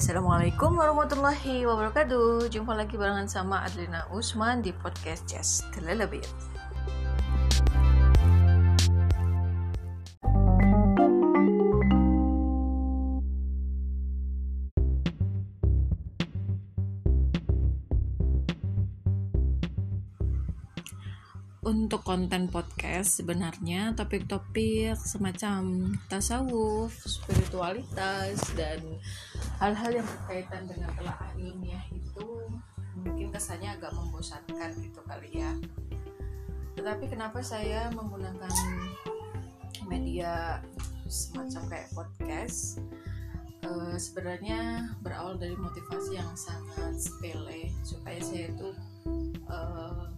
Assalamualaikum warahmatullahi wabarakatuh. Jumpa lagi barengan sama Adlina Usman di podcast Just Telelebit untuk konten podcast sebenarnya topik-topik semacam tasawuf, spiritualitas dan hal-hal yang berkaitan dengan telah ilmiah itu mungkin kesannya agak membosankan gitu kali ya. Tetapi kenapa saya menggunakan media semacam kayak podcast? Uh, sebenarnya berawal dari motivasi yang sangat sepele supaya saya itu uh,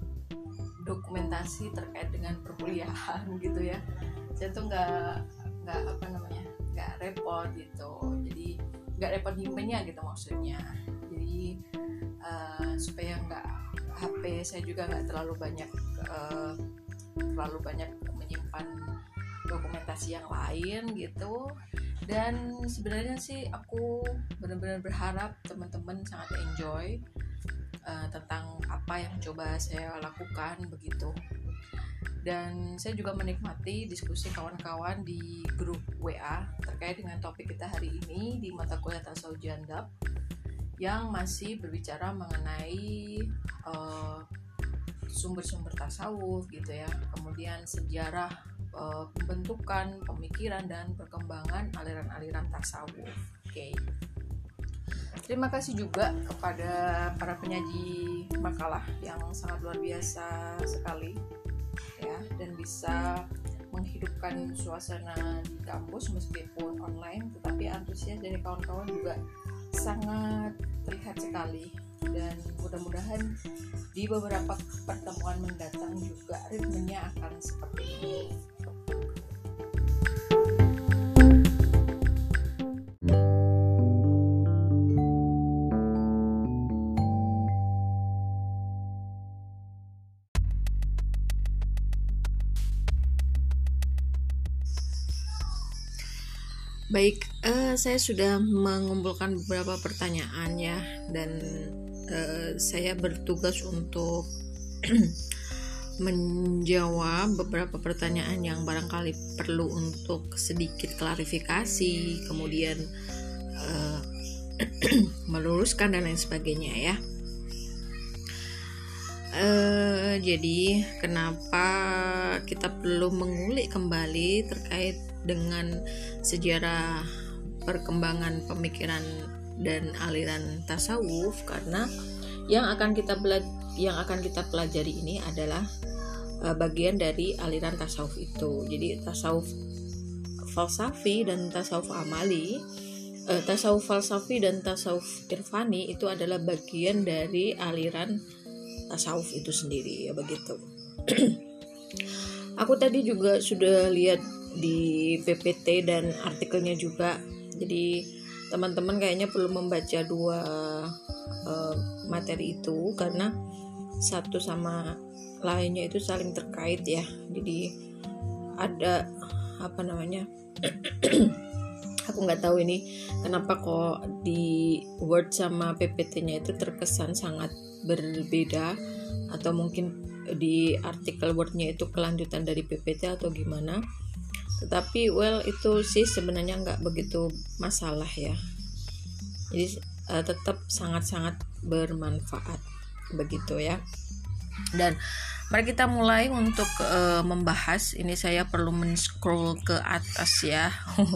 dokumentasi terkait dengan perkuliahan gitu ya saya tuh nggak nggak apa namanya nggak repot gitu nggak repot nyimpennya gitu maksudnya. Jadi uh, supaya nggak HP saya juga nggak terlalu banyak uh, terlalu banyak menyimpan dokumentasi yang lain gitu. Dan sebenarnya sih aku benar-benar berharap teman-teman sangat enjoy uh, tentang apa yang coba saya lakukan begitu dan saya juga menikmati diskusi kawan-kawan di grup WA terkait dengan topik kita hari ini di mata kuliah tasawuf jandab yang masih berbicara mengenai uh, sumber-sumber tasawuf gitu ya. Kemudian sejarah uh, pembentukan pemikiran dan perkembangan aliran-aliran tasawuf. Oke. Okay. Terima kasih juga kepada para penyaji makalah yang sangat luar biasa sekali ya dan bisa menghidupkan suasana di kampus meskipun online tetapi antusias dari kawan-kawan juga sangat terlihat sekali dan mudah-mudahan di beberapa pertemuan mendatang juga ritmenya akan seperti ini. Baik, uh, saya sudah mengumpulkan beberapa pertanyaan ya, dan uh, saya bertugas untuk menjawab beberapa pertanyaan yang barangkali perlu untuk sedikit klarifikasi, kemudian uh, meluruskan dan lain sebagainya ya. Uh, jadi, kenapa kita perlu mengulik kembali terkait dengan sejarah perkembangan pemikiran dan aliran tasawuf karena yang akan kita yang akan kita pelajari ini adalah uh, bagian dari aliran tasawuf itu. Jadi tasawuf falsafi dan tasawuf amali, uh, tasawuf falsafi dan tasawuf irfani itu adalah bagian dari aliran tasawuf itu sendiri ya begitu. Aku tadi juga sudah lihat di PPT dan artikelnya juga. Jadi teman-teman kayaknya perlu membaca dua uh, materi itu karena satu sama lainnya itu saling terkait ya. Jadi ada apa namanya aku nggak tahu ini kenapa kok di Word sama PPT-nya itu terkesan sangat berbeda atau mungkin di artikel Word-nya itu kelanjutan dari PPT atau gimana tetapi well itu sih sebenarnya nggak begitu masalah ya. Jadi uh, tetap sangat-sangat bermanfaat begitu ya. Dan mari kita mulai untuk uh, membahas. Ini saya perlu men-scroll ke atas ya.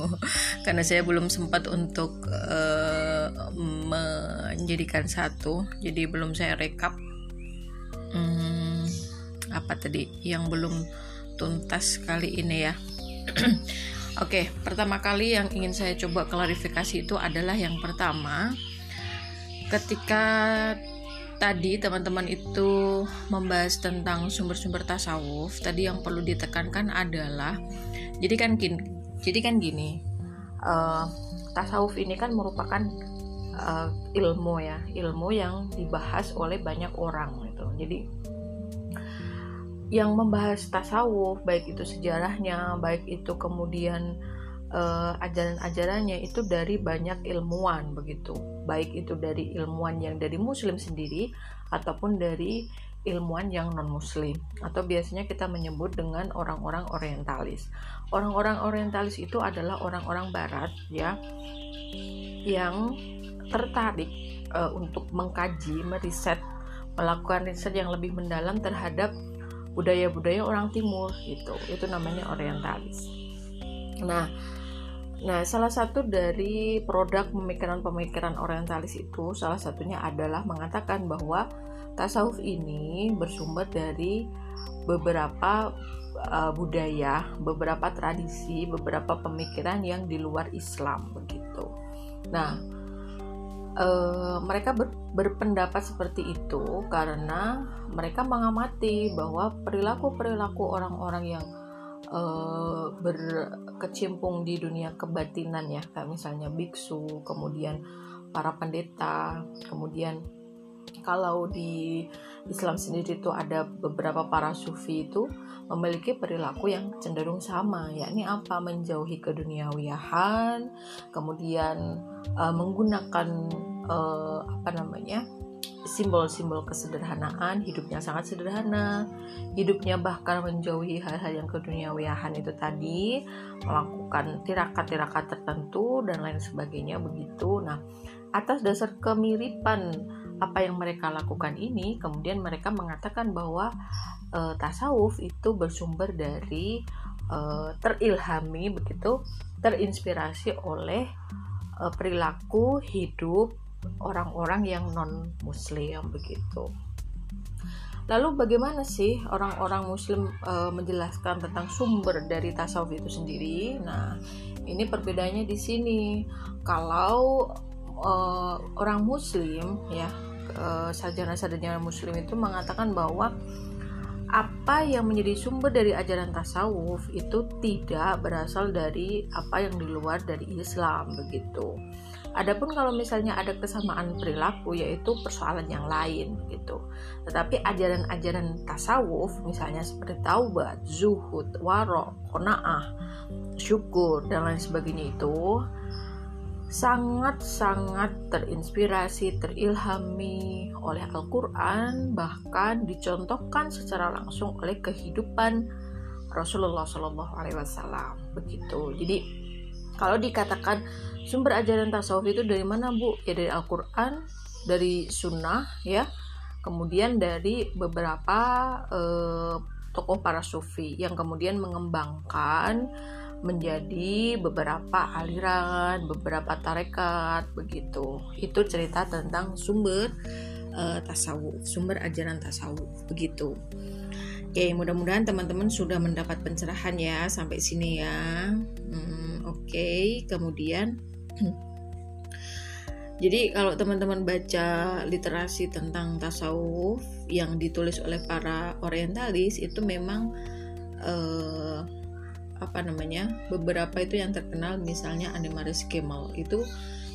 Karena saya belum sempat untuk uh, menjadikan satu. Jadi belum saya rekap. Hmm, apa tadi yang belum tuntas kali ini ya Oke, okay, pertama kali yang ingin saya coba klarifikasi itu adalah yang pertama, ketika tadi teman-teman itu membahas tentang sumber-sumber tasawuf, tadi yang perlu ditekankan adalah, jadi kan gini, jadi kan gini, uh, tasawuf ini kan merupakan uh, ilmu ya, ilmu yang dibahas oleh banyak orang gitu. Jadi yang membahas tasawuf baik itu sejarahnya baik itu kemudian uh, ajaran-ajarannya itu dari banyak ilmuwan begitu. Baik itu dari ilmuwan yang dari muslim sendiri ataupun dari ilmuwan yang non muslim atau biasanya kita menyebut dengan orang-orang orientalis. Orang-orang orientalis itu adalah orang-orang barat ya yang tertarik uh, untuk mengkaji meriset melakukan riset yang lebih mendalam terhadap budaya-budaya orang timur gitu itu namanya orientalis nah Nah, salah satu dari produk pemikiran-pemikiran orientalis itu salah satunya adalah mengatakan bahwa tasawuf ini bersumber dari beberapa uh, budaya, beberapa tradisi, beberapa pemikiran yang di luar Islam begitu. Nah, uh, mereka ber, berpendapat seperti itu karena mereka mengamati bahwa perilaku-perilaku orang-orang yang uh, berkecimpung di dunia kebatinan ya kayak misalnya biksu kemudian para pendeta kemudian kalau di Islam sendiri itu ada beberapa para sufi itu memiliki perilaku yang cenderung sama yakni apa? Menjauhi keduniawiahan kemudian uh, menggunakan uh, apa namanya simbol-simbol kesederhanaan, hidupnya sangat sederhana, hidupnya bahkan menjauhi hal-hal yang keduniawiahan itu tadi, melakukan tirakat-tirakat tertentu dan lain sebagainya begitu. Nah, atas dasar kemiripan apa yang mereka lakukan ini, kemudian mereka mengatakan bahwa e, tasawuf itu bersumber dari e, terilhami begitu, terinspirasi oleh e, perilaku hidup orang-orang yang non muslim begitu. Lalu bagaimana sih orang-orang muslim e, menjelaskan tentang sumber dari tasawuf itu sendiri? Nah ini perbedaannya di sini. Kalau e, orang muslim ya e, sarjana-sarjana muslim itu mengatakan bahwa apa yang menjadi sumber dari ajaran tasawuf itu tidak berasal dari apa yang di luar dari Islam begitu. Adapun kalau misalnya ada kesamaan perilaku yaitu persoalan yang lain gitu. Tetapi ajaran-ajaran tasawuf misalnya seperti taubat, zuhud, waro, qanaah, syukur dan lain sebagainya itu sangat-sangat terinspirasi, terilhami oleh Al-Qur'an bahkan dicontohkan secara langsung oleh kehidupan Rasulullah Shallallahu alaihi wasallam. Begitu. Jadi kalau dikatakan sumber ajaran tasawuf itu dari mana bu? Ya dari Al-Quran dari sunnah ya. Kemudian dari beberapa eh, tokoh para sufi yang kemudian mengembangkan menjadi beberapa aliran, beberapa tarekat begitu. Itu cerita tentang sumber uh, tasawuf, sumber ajaran tasawuf begitu. Oke, mudah-mudahan teman-teman sudah mendapat pencerahan ya sampai sini ya. Hmm, Oke, kemudian jadi kalau teman-teman baca literasi tentang tasawuf yang ditulis oleh para orientalis itu memang eh, apa namanya beberapa itu yang terkenal misalnya Annemaris Kemal itu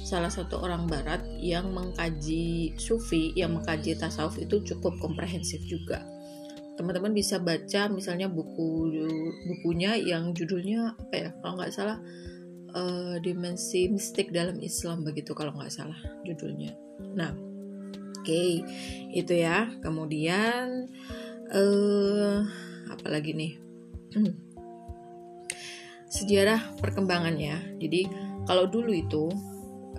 salah satu orang barat yang mengkaji sufi yang mengkaji tasawuf itu cukup komprehensif juga teman-teman bisa baca misalnya buku bukunya yang judulnya apa ya kalau nggak salah uh, dimensi mistik dalam Islam begitu kalau nggak salah judulnya. Nah, oke okay, itu ya. Kemudian uh, apa lagi nih? Sejarah perkembangannya. Jadi kalau dulu itu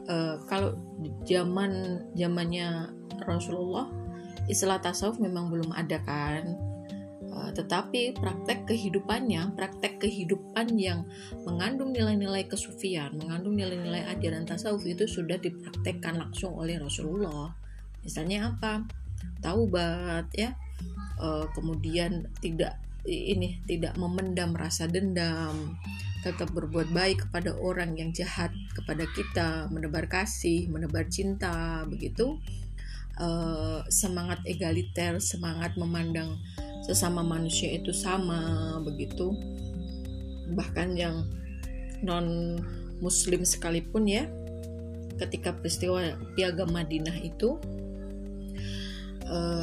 uh, kalau zaman zamannya Rasulullah istilah tasawuf memang belum ada kan Eh, tetapi praktek kehidupannya, praktek kehidupan yang mengandung nilai-nilai kesufian, mengandung nilai-nilai ajaran tasawuf itu sudah dipraktekkan langsung oleh Rasulullah. Misalnya apa? Taubat ya. E, kemudian tidak ini tidak memendam rasa dendam, tetap berbuat baik kepada orang yang jahat kepada kita, menebar kasih, menebar cinta, begitu. E, semangat egaliter, semangat memandang sesama manusia itu sama begitu bahkan yang non muslim sekalipun ya ketika peristiwa piagam Madinah itu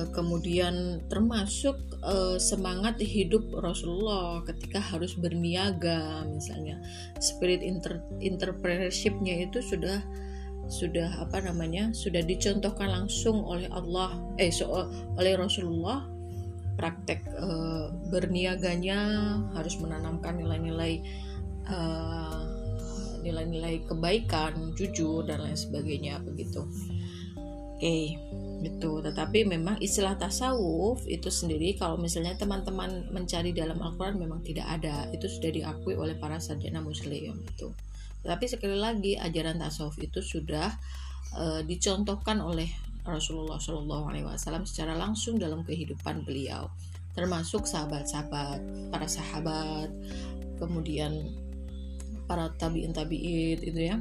kemudian termasuk uh, semangat hidup Rasulullah ketika harus berniaga misalnya. Spirit inter entrepreneurshipnya itu sudah sudah apa namanya sudah dicontohkan langsung oleh Allah eh so, oleh Rasulullah. Praktek uh, berniaganya harus menanamkan nilai-nilai nilai-nilai kebaikan jujur dan lain sebagainya begitu. Oke. okay, gitu tetapi memang istilah tasawuf itu sendiri kalau misalnya teman-teman mencari dalam Al-Quran memang tidak ada itu sudah diakui oleh para sarjana muslim itu tapi sekali lagi ajaran tasawuf itu sudah uh, dicontohkan oleh Rasulullah Shallallahu Alaihi Wasallam secara langsung dalam kehidupan beliau, termasuk sahabat-sahabat, para sahabat, kemudian para tabiin tabiin itu ya.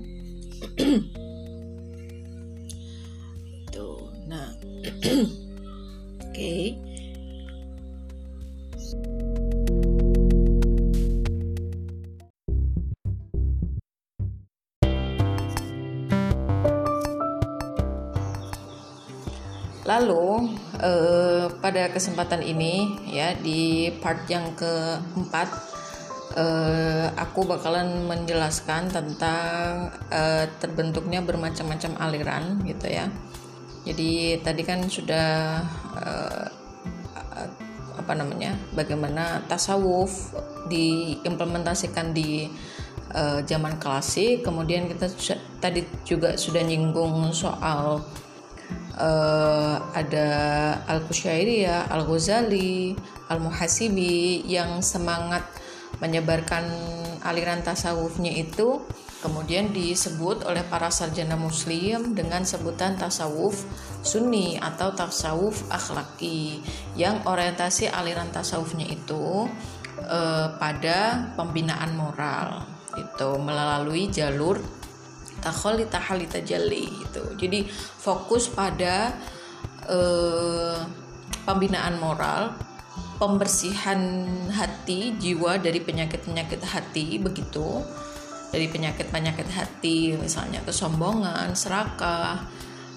nah, oke. Lalu eh, pada kesempatan ini ya di part yang keempat eh, aku bakalan menjelaskan tentang eh, terbentuknya bermacam-macam aliran gitu ya. Jadi tadi kan sudah eh, apa namanya bagaimana tasawuf diimplementasikan di uh, zaman klasik. Kemudian kita tadi juga sudah nyinggung soal uh, ada Al-Kusyairiyah, Al-Ghazali, Al-Muhasibi yang semangat menyebarkan aliran tasawufnya itu kemudian disebut oleh para sarjana muslim dengan sebutan tasawuf sunni atau tasawuf akhlaki yang orientasi aliran tasawufnya itu eh, pada pembinaan moral itu melalui jalur takholi tahali tajalli gitu. Jadi fokus pada uh, pembinaan moral pembersihan hati jiwa dari penyakit-penyakit hati begitu dari penyakit-penyakit hati misalnya kesombongan serakah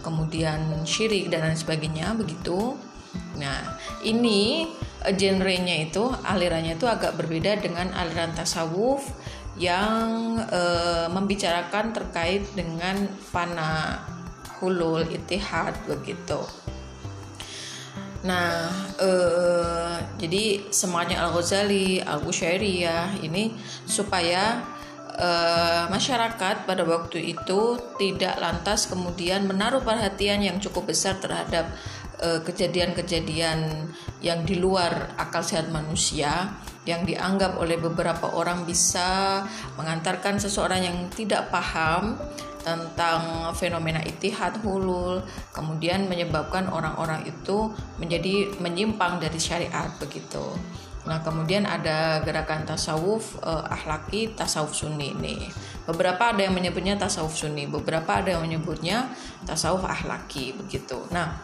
kemudian syirik dan lain sebagainya begitu nah ini eh, genrenya itu alirannya itu agak berbeda dengan aliran tasawuf yang e, membicarakan terkait dengan fana hulul itihad begitu. Nah, e, jadi semuanya Al Ghazali, Al Bushairiyah ini supaya e, masyarakat pada waktu itu tidak lantas kemudian menaruh perhatian yang cukup besar terhadap kejadian-kejadian yang di luar akal sehat manusia yang dianggap oleh beberapa orang bisa mengantarkan seseorang yang tidak paham tentang fenomena itihad hulul kemudian menyebabkan orang-orang itu menjadi menyimpang dari syariat begitu. Nah, kemudian ada gerakan tasawuf eh, ahlaki, tasawuf sunni ini. Beberapa ada yang menyebutnya tasawuf sunni, beberapa ada yang menyebutnya tasawuf ahlaki begitu. Nah,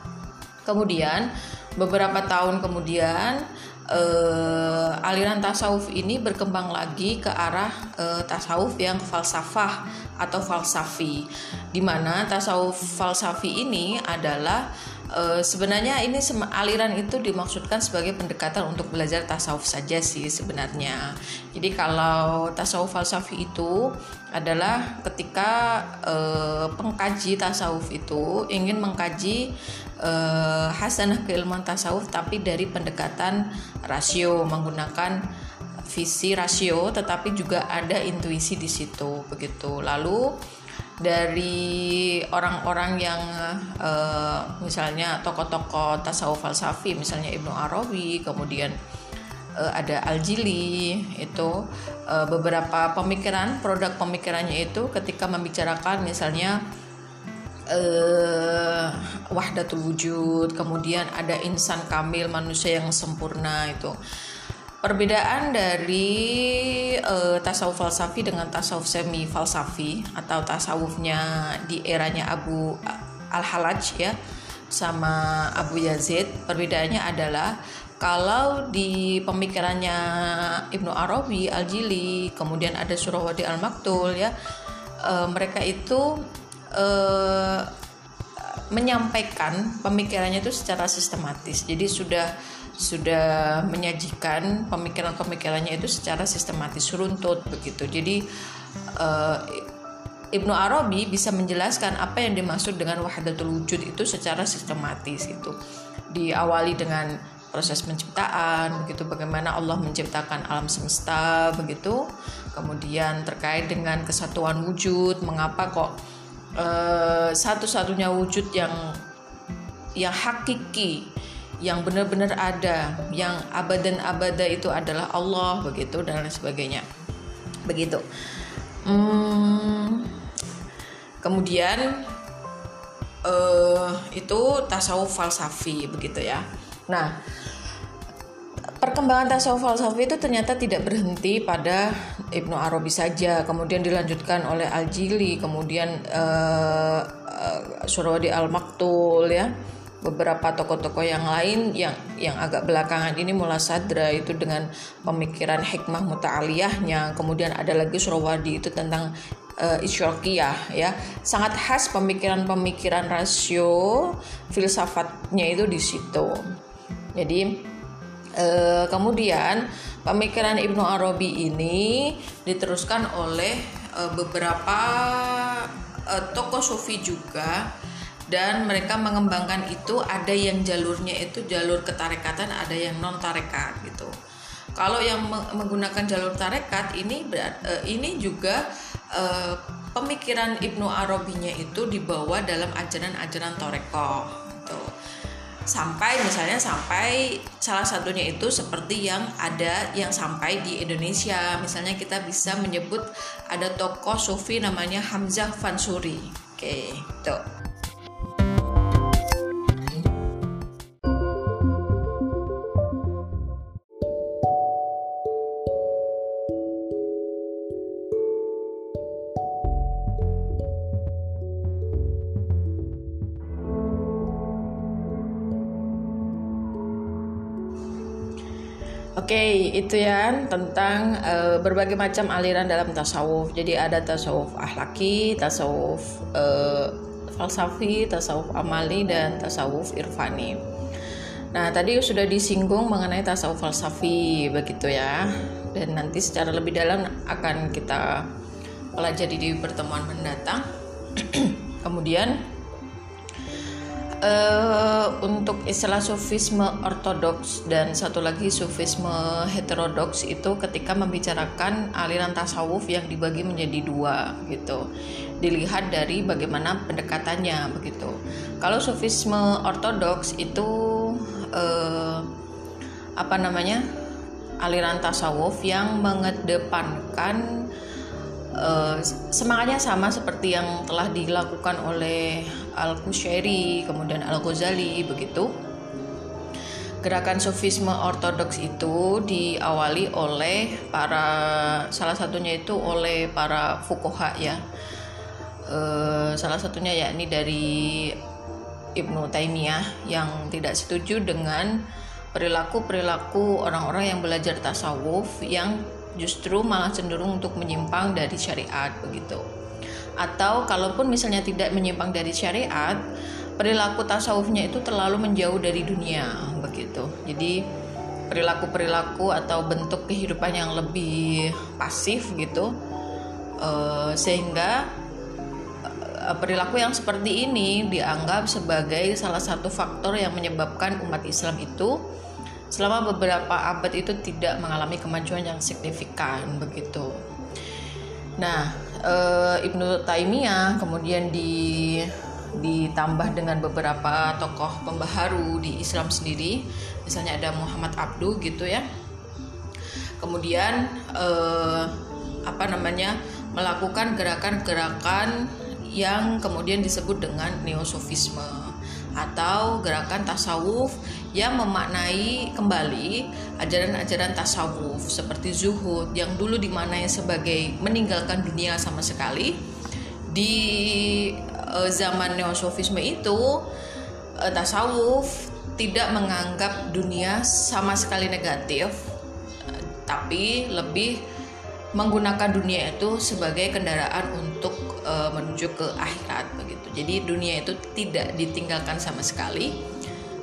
kemudian beberapa tahun kemudian uh, aliran tasawuf ini berkembang lagi ke arah uh, tasawuf yang falsafah atau falsafi di mana tasawuf falsafi ini adalah uh, sebenarnya ini aliran itu dimaksudkan sebagai pendekatan untuk belajar tasawuf saja sih sebenarnya. Jadi kalau tasawuf falsafi itu adalah ketika uh, pengkaji tasawuf itu ingin mengkaji uh, hasanah keilmuan tasawuf tapi dari pendekatan rasio menggunakan visi rasio tetapi juga ada intuisi di situ begitu. Lalu dari orang-orang yang uh, misalnya tokoh-tokoh tasawuf falsafi misalnya Ibnu Arabi kemudian uh, ada Al-Jili itu uh, beberapa pemikiran produk pemikirannya itu ketika membicarakan misalnya uh, wahdatul wujud, kemudian ada insan kamil manusia yang sempurna itu. Perbedaan dari uh, tasawuf falsafi dengan tasawuf semi falsafi atau tasawufnya di eranya Abu Al-Halaj ya sama Abu Yazid, perbedaannya adalah kalau di pemikirannya Ibnu Arabi, Al-Jili, kemudian ada Surawadi Al-Maktul ya, uh, mereka itu uh, menyampaikan pemikirannya itu secara sistematis. Jadi sudah sudah menyajikan pemikiran-pemikirannya itu secara sistematis runtut begitu. Jadi uh, Ibnu Arabi bisa menjelaskan apa yang dimaksud dengan wahdatul wujud itu secara sistematis itu. Diawali dengan proses penciptaan begitu bagaimana Allah menciptakan alam semesta begitu. Kemudian terkait dengan kesatuan wujud, mengapa kok uh, satu-satunya wujud yang yang hakiki yang benar-benar ada, yang abad dan abada itu adalah Allah begitu dan lain sebagainya. Begitu. Hmm, kemudian uh, itu tasawuf falsafi begitu ya. Nah, perkembangan tasawuf falsafi itu ternyata tidak berhenti pada Ibnu Arabi saja, kemudian dilanjutkan oleh Al-Jili, kemudian uh, uh, Surawadi Al-Maktul ya beberapa tokoh-tokoh yang lain yang yang agak belakangan ini mulai sadra itu dengan pemikiran hikmah muta'aliyahnya. Kemudian ada lagi Surawadi itu tentang uh, ya. Sangat khas pemikiran-pemikiran rasio filsafatnya itu di situ. Jadi uh, kemudian pemikiran Ibnu Arabi ini diteruskan oleh uh, beberapa uh, tokoh sufi juga dan mereka mengembangkan itu ada yang jalurnya itu jalur ketarekatan ada yang non tarekat gitu. Kalau yang menggunakan jalur tarekat ini uh, ini juga uh, pemikiran Ibnu Arabinya itu dibawa dalam ajaran-ajaran toreko gitu. sampai misalnya sampai salah satunya itu seperti yang ada yang sampai di Indonesia. Misalnya kita bisa menyebut ada tokoh sufi namanya Hamzah Fansuri oke okay, tuh okay, itu ya tentang uh, berbagai macam aliran dalam tasawuf. Jadi ada tasawuf ahlaki, tasawuf uh, falsafi, tasawuf amali dan tasawuf irfani. Nah, tadi sudah disinggung mengenai tasawuf falsafi begitu ya. Dan nanti secara lebih dalam akan kita pelajari di pertemuan mendatang. Kemudian uh, untuk istilah sufisme ortodoks dan satu lagi sufisme heterodoks itu ketika membicarakan aliran tasawuf yang dibagi menjadi dua gitu. Dilihat dari bagaimana pendekatannya begitu. Kalau sufisme ortodoks itu uh, apa namanya aliran tasawuf yang mengedepankan uh, semangatnya sama seperti yang telah dilakukan oleh Al-Kushairi, kemudian Al-Ghazali begitu. Gerakan sufisme ortodoks itu diawali oleh para salah satunya itu oleh para fukoha ya. E, salah satunya yakni dari Ibnu Taimiyah yang tidak setuju dengan perilaku-perilaku orang-orang yang belajar tasawuf yang justru malah cenderung untuk menyimpang dari syariat begitu. Atau kalaupun misalnya tidak menyimpang dari syariat perilaku tasawufnya itu terlalu menjauh dari dunia begitu. Jadi perilaku-perilaku atau bentuk kehidupan yang lebih pasif gitu uh, sehingga uh, perilaku yang seperti ini dianggap sebagai salah satu faktor yang menyebabkan umat Islam itu selama beberapa abad itu tidak mengalami kemajuan yang signifikan begitu. Nah, e, Ibnu Taimiyah kemudian di ditambah dengan beberapa tokoh pembaharu di Islam sendiri, misalnya ada Muhammad Abdu gitu ya. Kemudian e, apa namanya melakukan gerakan-gerakan yang kemudian disebut dengan neosofisme atau gerakan tasawuf yang memaknai kembali ajaran-ajaran tasawuf seperti zuhud yang dulu dimaknai sebagai meninggalkan dunia sama sekali. Di uh, zaman neosofisme itu uh, tasawuf tidak menganggap dunia sama sekali negatif tapi lebih menggunakan dunia itu sebagai kendaraan untuk uh, menuju ke akhirat jadi dunia itu tidak ditinggalkan sama sekali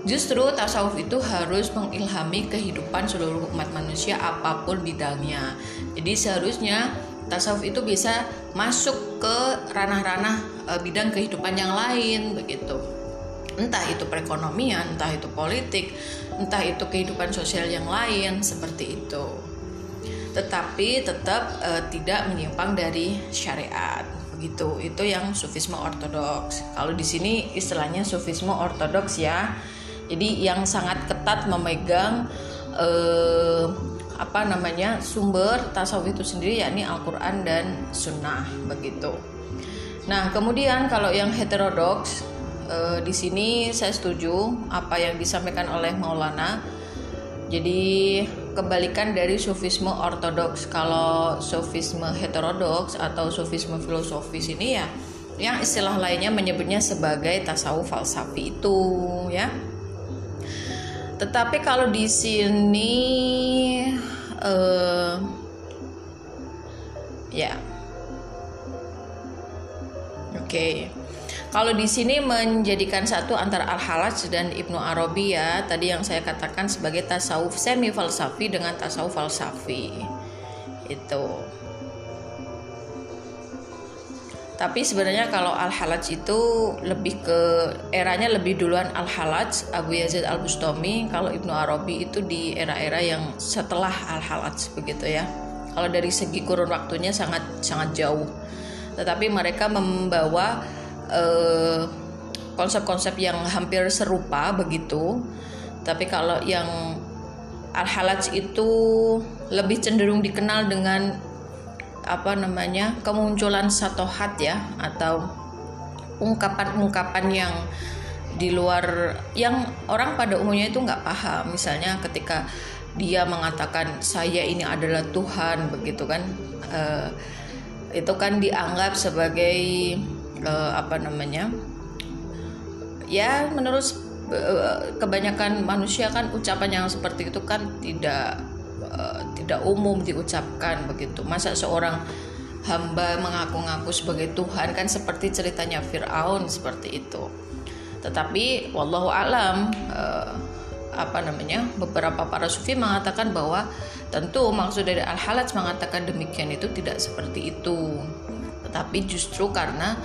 Justru tasawuf itu harus mengilhami kehidupan seluruh umat manusia apa pun bidangnya. Jadi seharusnya tasawuf itu bisa masuk ke ranah-ranah e, bidang kehidupan yang lain begitu. Entah itu perekonomian, entah itu politik, entah itu kehidupan sosial yang lain seperti itu. Tetapi tetap e, tidak menyimpang dari syariat begitu. Itu yang sufisme ortodoks. Kalau di sini istilahnya sufisme ortodoks ya jadi yang sangat ketat memegang eh, apa namanya sumber tasawuf itu sendiri yakni Al-Quran dan Sunnah begitu. Nah kemudian kalau yang heterodoks eh, di sini saya setuju apa yang disampaikan oleh Maulana. Jadi kebalikan dari sufisme ortodoks. Kalau sufisme heterodoks atau sufisme filosofis ini ya yang istilah lainnya menyebutnya sebagai tasawuf falsafi itu ya tetapi kalau di sini uh, ya. Oke. Okay. Kalau di sini menjadikan satu antara Al-Halaj dan Ibnu Arabi ya, tadi yang saya katakan sebagai tasawuf semi falsafi dengan tasawuf falsafi. Itu. Tapi sebenarnya kalau al halaj itu lebih ke eranya lebih duluan al halaj Abu Yazid al Bustami kalau Ibnu Arabi itu di era-era yang setelah al halaj begitu ya. Kalau dari segi kurun waktunya sangat sangat jauh. Tetapi mereka membawa eh, konsep-konsep yang hampir serupa begitu. Tapi kalau yang al halaj itu lebih cenderung dikenal dengan apa namanya kemunculan satohat ya atau ungkapan-ungkapan yang di luar yang orang pada umumnya itu nggak paham. Misalnya ketika dia mengatakan saya ini adalah Tuhan begitu kan. Uh, itu kan dianggap sebagai uh, apa namanya ya menurut uh, kebanyakan manusia kan ucapan yang seperti itu kan tidak Eh, tidak umum diucapkan begitu. Masa seorang hamba mengaku-ngaku sebagai Tuhan kan seperti ceritanya Fir'aun seperti itu. Tetapi wallahu alam uh, apa namanya beberapa para sufi mengatakan bahwa tentu maksud dari al halaj mengatakan demikian itu tidak seperti itu. Tetapi justru karena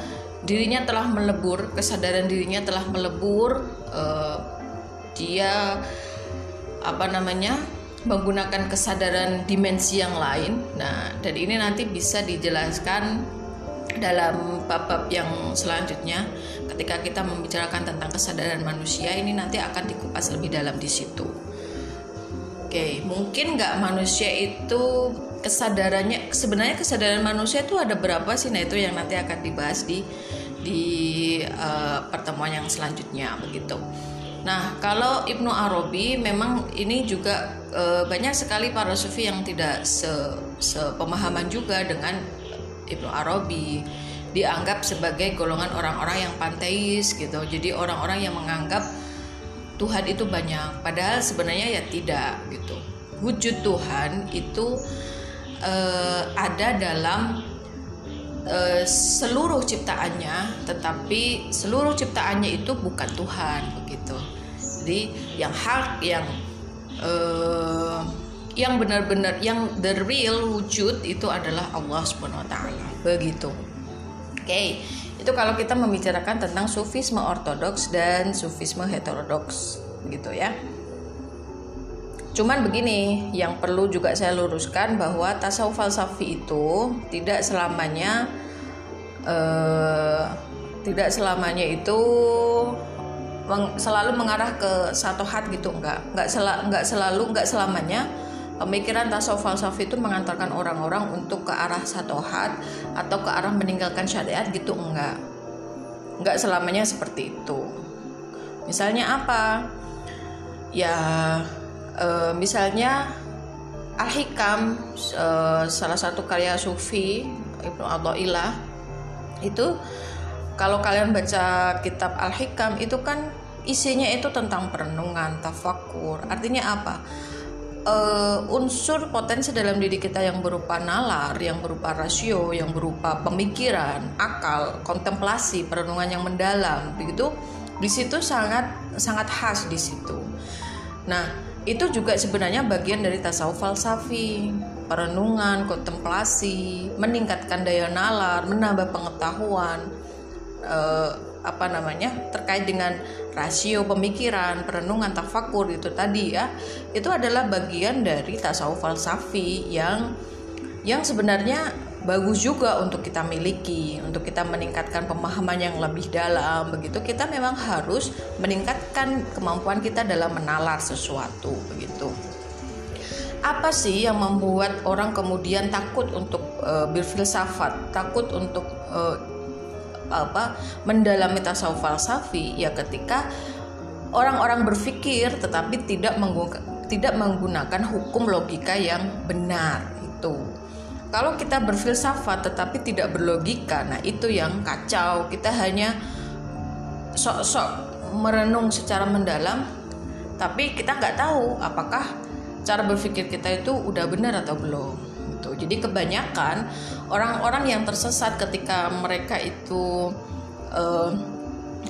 dirinya telah melebur kesadaran dirinya telah melebur uh, dia apa namanya menggunakan kesadaran dimensi yang lain. Nah, dan ini nanti bisa dijelaskan dalam bab-bab yang selanjutnya ketika kita membicarakan tentang kesadaran manusia ini nanti akan dikupas lebih dalam di situ. Oke, mungkin nggak manusia itu kesadarannya sebenarnya kesadaran manusia itu ada berapa sih? Nah itu yang nanti akan dibahas di di uh, pertemuan yang selanjutnya begitu. Nah, kalau Ibnu Arabi memang ini juga e, banyak sekali para sufi yang tidak se, sepemahaman juga dengan Ibnu Arabi dianggap sebagai golongan orang-orang yang panteis gitu. Jadi orang-orang yang menganggap Tuhan itu banyak, padahal sebenarnya ya tidak gitu. Wujud Tuhan itu e, ada dalam e, seluruh ciptaannya, tetapi seluruh ciptaannya itu bukan Tuhan begitu. Jadi yang hak yang uh, yang benar-benar yang the real wujud itu adalah Allah Subhanahu wa taala. Begitu. Oke. Okay. Itu kalau kita membicarakan tentang sufisme ortodoks dan sufisme heterodoks gitu ya. Cuman begini, yang perlu juga saya luruskan bahwa tasawuf falsafi itu tidak selamanya uh, tidak selamanya itu meng, selalu mengarah ke satu hat gitu. Enggak enggak sel, enggak selalu enggak selamanya pemikiran tasawuf falsafi itu mengantarkan orang-orang untuk ke arah satu hat atau ke arah meninggalkan syariat gitu. Enggak enggak selamanya seperti itu. Misalnya apa? Ya e, misalnya Al-Hikam e, salah satu karya sufi Ibnu Athaillah itu kalau kalian baca kitab Al-Hikam itu kan isinya itu tentang perenungan, tafakur. Artinya apa? uh, unsur potensi dalam diri kita yang berupa nalar, yang berupa rasio, yang berupa pemikiran, akal, kontemplasi, perenungan yang mendalam, begitu di situ sangat sangat khas di situ. Nah, itu juga sebenarnya bagian dari tasawuf falsafi, perenungan, kontemplasi, meningkatkan daya nalar, menambah pengetahuan, uh, apa namanya terkait dengan rasio pemikiran, perenungan, tafakur itu tadi ya, itu adalah bagian dari tasawuf falsafi yang yang sebenarnya bagus juga untuk kita miliki, untuk kita meningkatkan pemahaman yang lebih dalam. Begitu kita memang harus meningkatkan kemampuan kita dalam menalar sesuatu begitu. Apa sih yang membuat orang kemudian takut untuk uh, berfilsafat, takut untuk uh, apa mendalami tasawuf falsafi ya ketika orang-orang berpikir tetapi tidak menggunakan tidak menggunakan hukum logika yang benar itu. Kalau kita berfilsafat tetapi tidak berlogika, nah itu yang kacau. Kita hanya sok-sok merenung secara mendalam, tapi kita nggak tahu apakah cara berpikir kita itu udah benar atau belum gitu. Jadi kebanyakan orang-orang yang tersesat ketika mereka itu uh,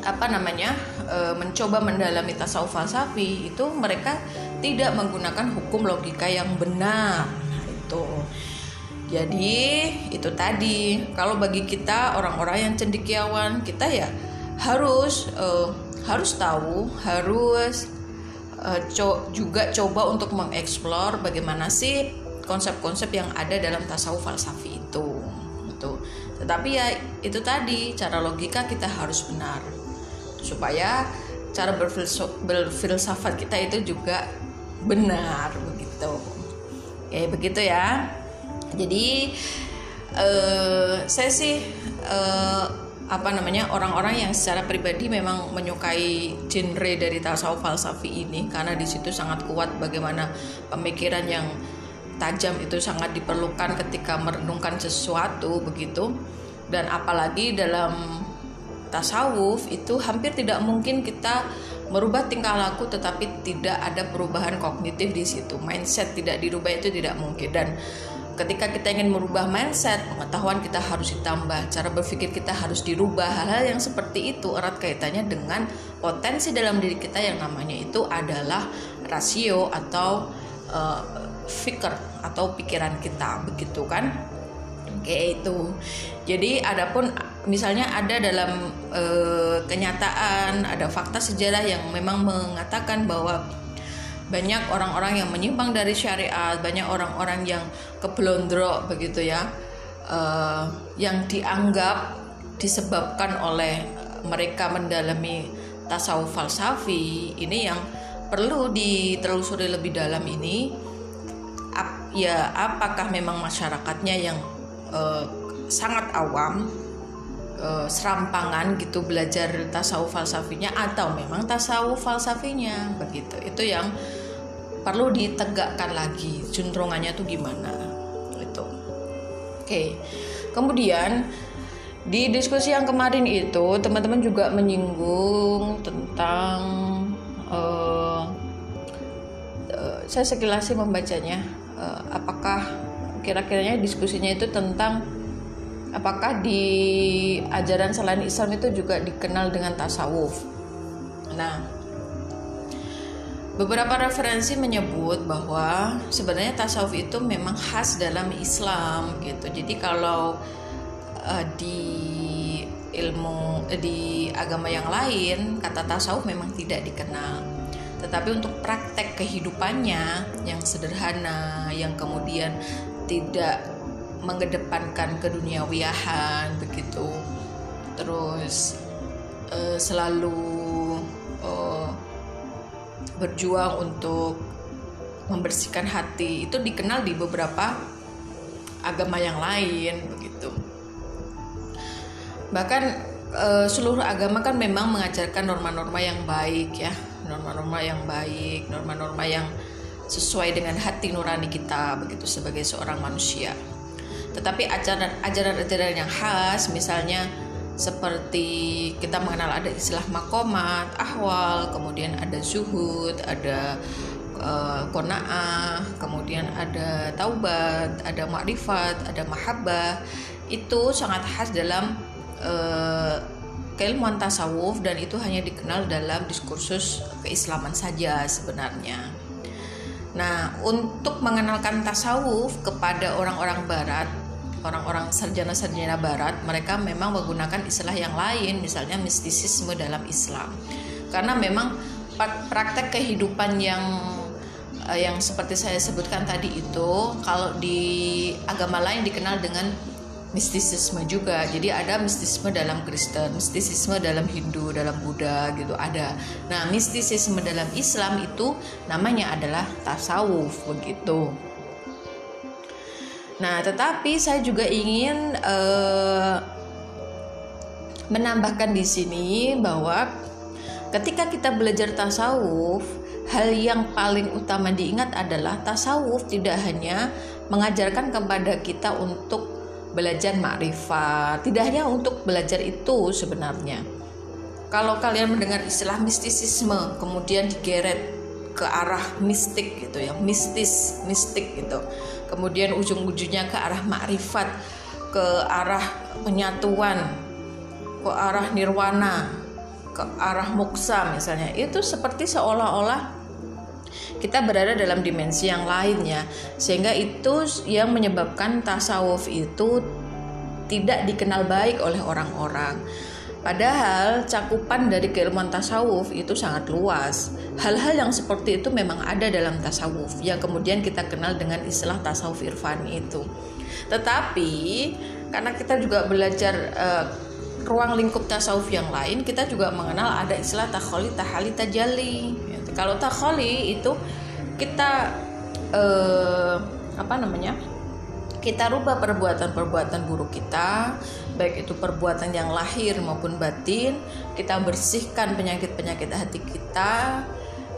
apa namanya uh, mencoba mendalami tasawuf falsafi itu mereka tidak menggunakan hukum logika yang benar itu. Jadi itu tadi. Kalau bagi kita orang-orang yang cendekiawan kita ya harus uh, harus tahu harus uh, co juga coba untuk mengeksplor bagaimana sih konsep-konsep yang ada dalam tasawuf falsafi itu itu tetapi ya itu tadi cara logika kita harus benar. Supaya cara berfilsafat kita itu juga benar begitu. Ya begitu ya jadi uh, saya sih uh, apa namanya orang-orang yang secara pribadi memang menyukai genre dari tasawuf falsafi ini karena di situ sangat kuat bagaimana pemikiran yang tajam itu sangat diperlukan ketika merenungkan sesuatu begitu. Dan apalagi dalam tasawuf itu hampir tidak mungkin kita merubah tingkah laku tetapi tidak ada perubahan kognitif di situ. Mindset tidak dirubah itu tidak mungkin. Dan ketika kita ingin merubah mindset pengetahuan kita harus ditambah cara berpikir kita harus dirubah. Hal-hal yang seperti itu erat kaitannya dengan potensi dalam diri kita yang namanya itu adalah rasio atau uh, fikir atau pikiran kita begitu kan? Kayak itu. Jadi adapun misalnya ada dalam e, kenyataan ada fakta sejarah yang memang mengatakan bahwa banyak orang-orang yang menyimpang dari syariat banyak orang-orang yang keblondro begitu ya e, yang dianggap disebabkan oleh mereka mendalami tasawuf falsafi ini yang perlu ditelusuri lebih dalam ini. Ap, ya apakah memang masyarakatnya yang uh, sangat awam uh, serampangan gitu belajar tasawuf falsafinya atau memang tasawuf falsafinya begitu. Itu yang perlu ditegakkan lagi cenderungannya tuh gimana itu oke kemudian di diskusi yang kemarin itu teman-teman juga menyinggung tentang uh, saya sekilas sih membacanya uh, apakah kira-kiranya diskusinya itu tentang apakah di ajaran selain Islam itu juga dikenal dengan tasawuf. Nah, beberapa referensi menyebut bahwa sebenarnya tasawuf itu memang khas dalam Islam gitu. Jadi kalau uh, di ilmu di agama yang lain kata tasawuf memang tidak dikenal tetapi untuk praktek kehidupannya yang sederhana yang kemudian tidak mengedepankan keduniawiahan begitu terus uh, selalu uh, berjuang untuk membersihkan hati itu dikenal di beberapa agama yang lain begitu. Bahkan e, seluruh agama kan memang mengajarkan norma-norma yang baik ya. Norma-norma yang baik norma-norma yang sesuai dengan hati nurani kita begitu sebagai seorang manusia. Tetapi ajaran-ajaran yang khas misalnya seperti kita mengenal ada istilah makomat, ahwal, kemudian ada zuhud, ada uh, kona'ah, kemudian ada taubat, ada makrifat, ada mahabbah. Itu sangat khas dalam uh, keilmuan tasawuf dan itu hanya dikenal dalam diskursus keislaman saja sebenarnya. Nah, untuk mengenalkan tasawuf kepada orang-orang barat, orang-orang sarjana-sarjana barat, mereka memang menggunakan istilah yang lain, misalnya mistisisme dalam Islam. Karena memang praktek kehidupan yang eh, yang seperti saya sebutkan tadi itu kalau di agama lain dikenal dengan mistisisme juga. Jadi ada mistisisme dalam Kristen, mistisisme dalam Hindu, dalam Buddha gitu ada. Nah, mistisisme dalam Islam itu namanya adalah tasawuf begitu. Nah, tetapi saya juga ingin uh, menambahkan di sini bahwa ketika kita belajar tasawuf, hal yang paling utama diingat adalah tasawuf tidak hanya mengajarkan kepada kita untuk belajar makrifat, tidak hanya untuk belajar itu sebenarnya. Kalau kalian mendengar istilah mistisisme, kemudian digeret ke arah mistik gitu ya mistis mistik gitu kemudian ujung-ujungnya ke arah makrifat ke arah penyatuan ke arah nirwana ke arah moksa misalnya. Itu seperti seolah-olah kita berada dalam dimensi yang lainnya sehingga itu yang menyebabkan tasawuf itu tidak dikenal baik oleh orang-orang Padahal cakupan dari keilmuan tasawuf itu sangat luas. Hal-hal yang seperti itu memang ada dalam tasawuf yang kemudian kita kenal dengan istilah tasawuf irfani itu. Tetapi karena kita juga belajar uh, ruang lingkup tasawuf yang lain, kita juga mengenal ada istilah takholi, tahali, tajali. Kalau takholi itu kita uh, apa namanya? kita rubah perbuatan-perbuatan buruk kita, baik itu perbuatan yang lahir maupun batin, kita bersihkan penyakit-penyakit hati kita,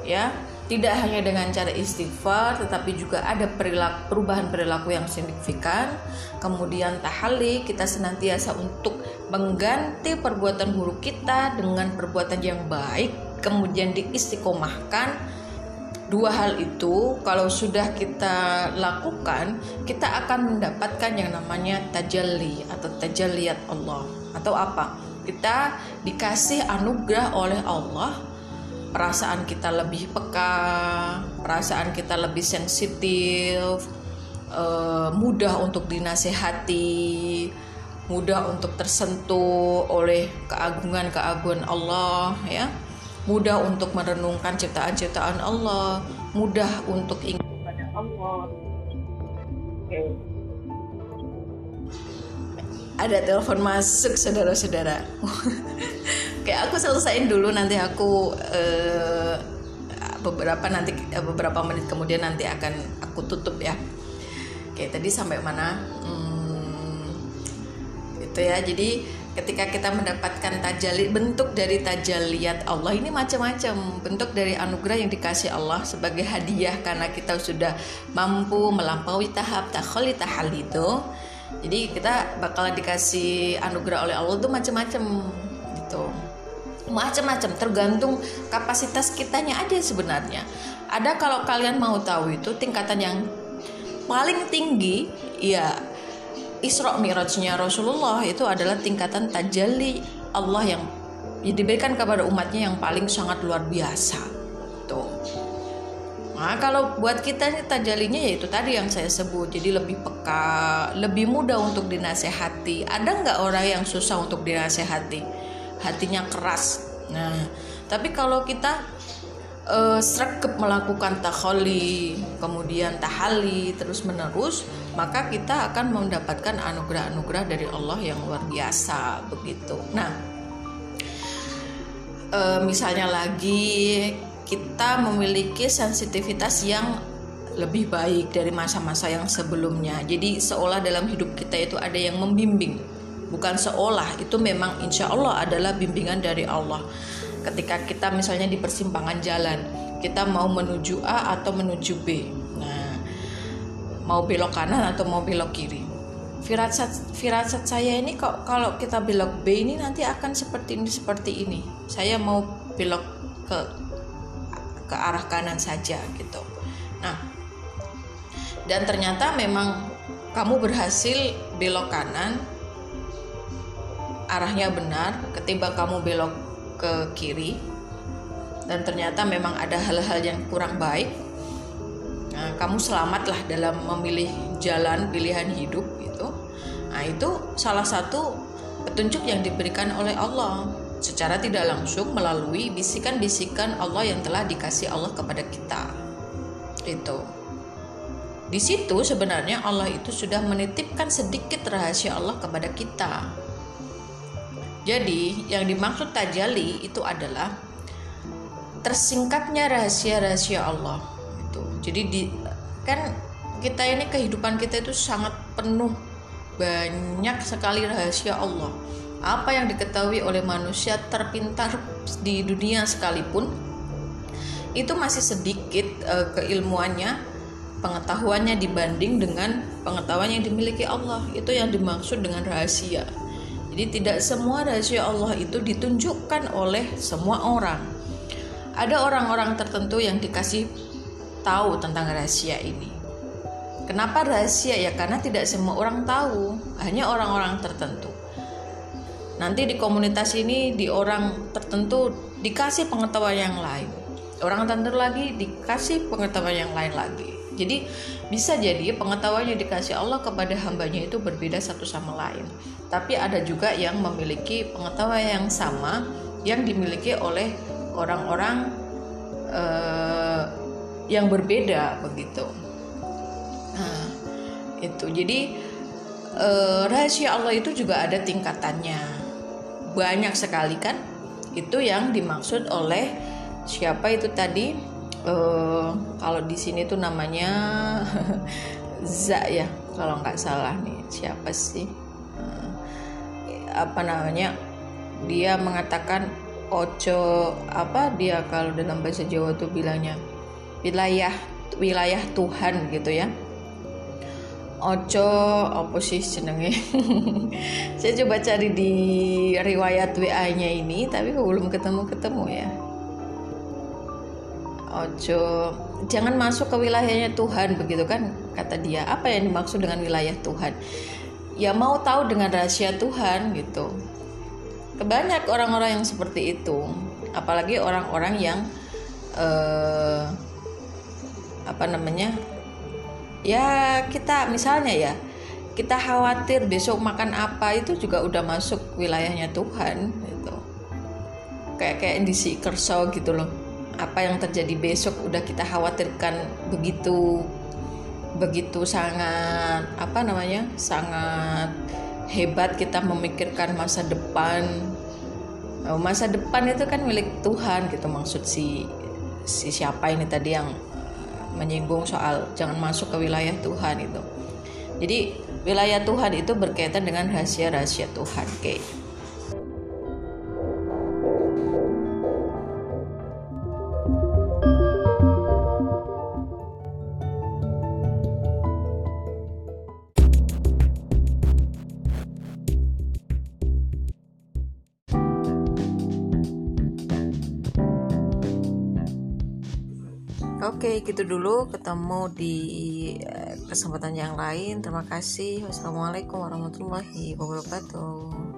ya. Tidak hanya dengan cara istighfar, tetapi juga ada perilaku, perubahan perilaku yang signifikan. Kemudian tahali, kita senantiasa untuk mengganti perbuatan buruk kita dengan perbuatan yang baik, kemudian diistiqomahkan dua hal itu kalau sudah kita lakukan kita akan mendapatkan yang namanya tajalli atau tajalliyat Allah. Atau apa? Kita dikasih anugerah oleh Allah perasaan kita lebih peka perasaan kita lebih sensitif eh, mudah untuk dinasehati mudah untuk tersentuh oleh keagungan-keagungan Allah ya mudah untuk merenungkan ciptaan-ciptaan Allah, mudah untuk ingat kepada Allah. Oke. Ada telepon masuk saudara-saudara. Oke, aku selesaiin dulu nanti aku uh, beberapa nanti uh, beberapa menit kemudian nanti akan aku tutup ya. Oke, tadi sampai mana? Hmm, itu ya. Jadi ketika kita mendapatkan tajali bentuk dari tajaliat Allah ini macam-macam. Bentuk dari anugerah yang dikasih Allah sebagai hadiah karena kita sudah mampu melampaui tahap takholi tahal itu. Jadi kita bakal dikasih anugerah oleh Allah itu macam-macam gitu. Macam-macam tergantung kapasitas kitanya aja sebenarnya. Ada kalau kalian mau tahu itu tingkatan yang paling tinggi ya Isra Mi'rajnya Rasulullah itu adalah tingkatan tajalli Allah yang diberikan kepada umatnya yang paling sangat luar biasa. Tuh. Nah, kalau buat kita ini tajalinya yaitu tadi yang saya sebut, jadi lebih peka, lebih mudah untuk dinasehati. Ada nggak orang yang susah untuk dinasehati? Hatinya keras. Nah, tapi kalau kita uh, srekep melakukan takholi, kemudian tahali terus menerus, maka kita akan mendapatkan anugerah-anugerah dari Allah yang luar biasa begitu. Nah, uh, misalnya lagi kita memiliki sensitivitas yang lebih baik dari masa-masa yang sebelumnya. Jadi seolah dalam hidup kita itu ada yang membimbing, bukan seolah itu memang insya Allah adalah bimbingan dari Allah ketika kita misalnya di persimpangan jalan kita mau menuju A atau menuju B. Nah mau belok kanan atau mau belok kiri. Firasat firasat saya ini kok kalau kita belok B ini nanti akan seperti ini seperti ini. Saya mau belok ke ke arah kanan saja gitu. Dan ternyata memang kamu berhasil belok kanan arahnya benar ketimbang kamu belok ke kiri. Dan ternyata memang ada hal-hal yang kurang baik. Nah, kamu selamatlah dalam memilih jalan pilihan hidup gitu. Nah itu salah satu petunjuk yang diberikan oleh Allah. Secara tidak langsung melalui bisikan-bisikan Allah yang telah dikasih Allah kepada kita. Itu di situ sebenarnya Allah itu sudah menitipkan sedikit rahasia Allah kepada kita. Jadi, yang dimaksud tajali itu adalah tersingkapnya rahasia-rahasia Allah. Itu. Jadi di kan kita ini kehidupan kita itu sangat penuh banyak sekali rahasia Allah. Apa yang diketahui oleh manusia terpintar di dunia sekalipun itu masih sedikit uh, keilmuannya pengetahuannya dibanding dengan pengetahuan yang dimiliki Allah itu yang dimaksud dengan rahasia jadi tidak semua rahasia Allah itu ditunjukkan oleh semua orang. Ada orang-orang tertentu yang dikasih tahu tentang rahasia ini. Kenapa rahasia? Ya karena tidak semua orang tahu. Hanya orang-orang tertentu. Nanti di komunitas ini di orang tertentu dikasih pengetahuan yang lain. Orang tertentu lagi dikasih pengetahuan yang lain lagi. Jadi bisa jadi pengetahuan yang dikasih Allah kepada hambanya itu berbeda satu sama lain. Tapi ada juga yang memiliki pengetahuan yang sama yang dimiliki oleh orang-orang uh, yang berbeda begitu. Nah, itu jadi uh, rahasia Allah itu juga ada tingkatannya. Banyak sekali kan? Itu yang dimaksud oleh siapa itu tadi? Uh, kalau di sini tuh namanya Za ya kalau nggak salah nih siapa sih? Uh, apa namanya? Dia mengatakan ojo apa dia kalau dalam bahasa Jawa tuh bilangnya wilayah wilayah Tuhan gitu ya. Ojo apa sih saya coba cari di riwayat WA nya ini tapi belum ketemu ketemu ya ojo. Jangan masuk ke wilayahnya Tuhan begitu kan kata dia. Apa yang dimaksud dengan wilayah Tuhan? Ya mau tahu dengan rahasia Tuhan gitu. Kebanyak orang-orang yang seperti itu. Apalagi orang-orang yang eh, apa namanya? Ya kita misalnya ya kita khawatir besok makan apa itu juga udah masuk wilayahnya Tuhan gitu. Kayak kayak di si kerso gitu loh apa yang terjadi besok udah kita khawatirkan begitu begitu sangat apa namanya sangat hebat kita memikirkan masa depan. Oh, masa depan itu kan milik Tuhan gitu maksud si si siapa ini tadi yang eh, menyinggung soal jangan masuk ke wilayah Tuhan itu jadi wilayah Tuhan itu berkaitan dengan rahasia-rahasia Tuhan kayak gitu dulu. Ketemu di eh, kesempatan yang lain. Terima kasih. Wassalamualaikum warahmatullahi wabarakatuh.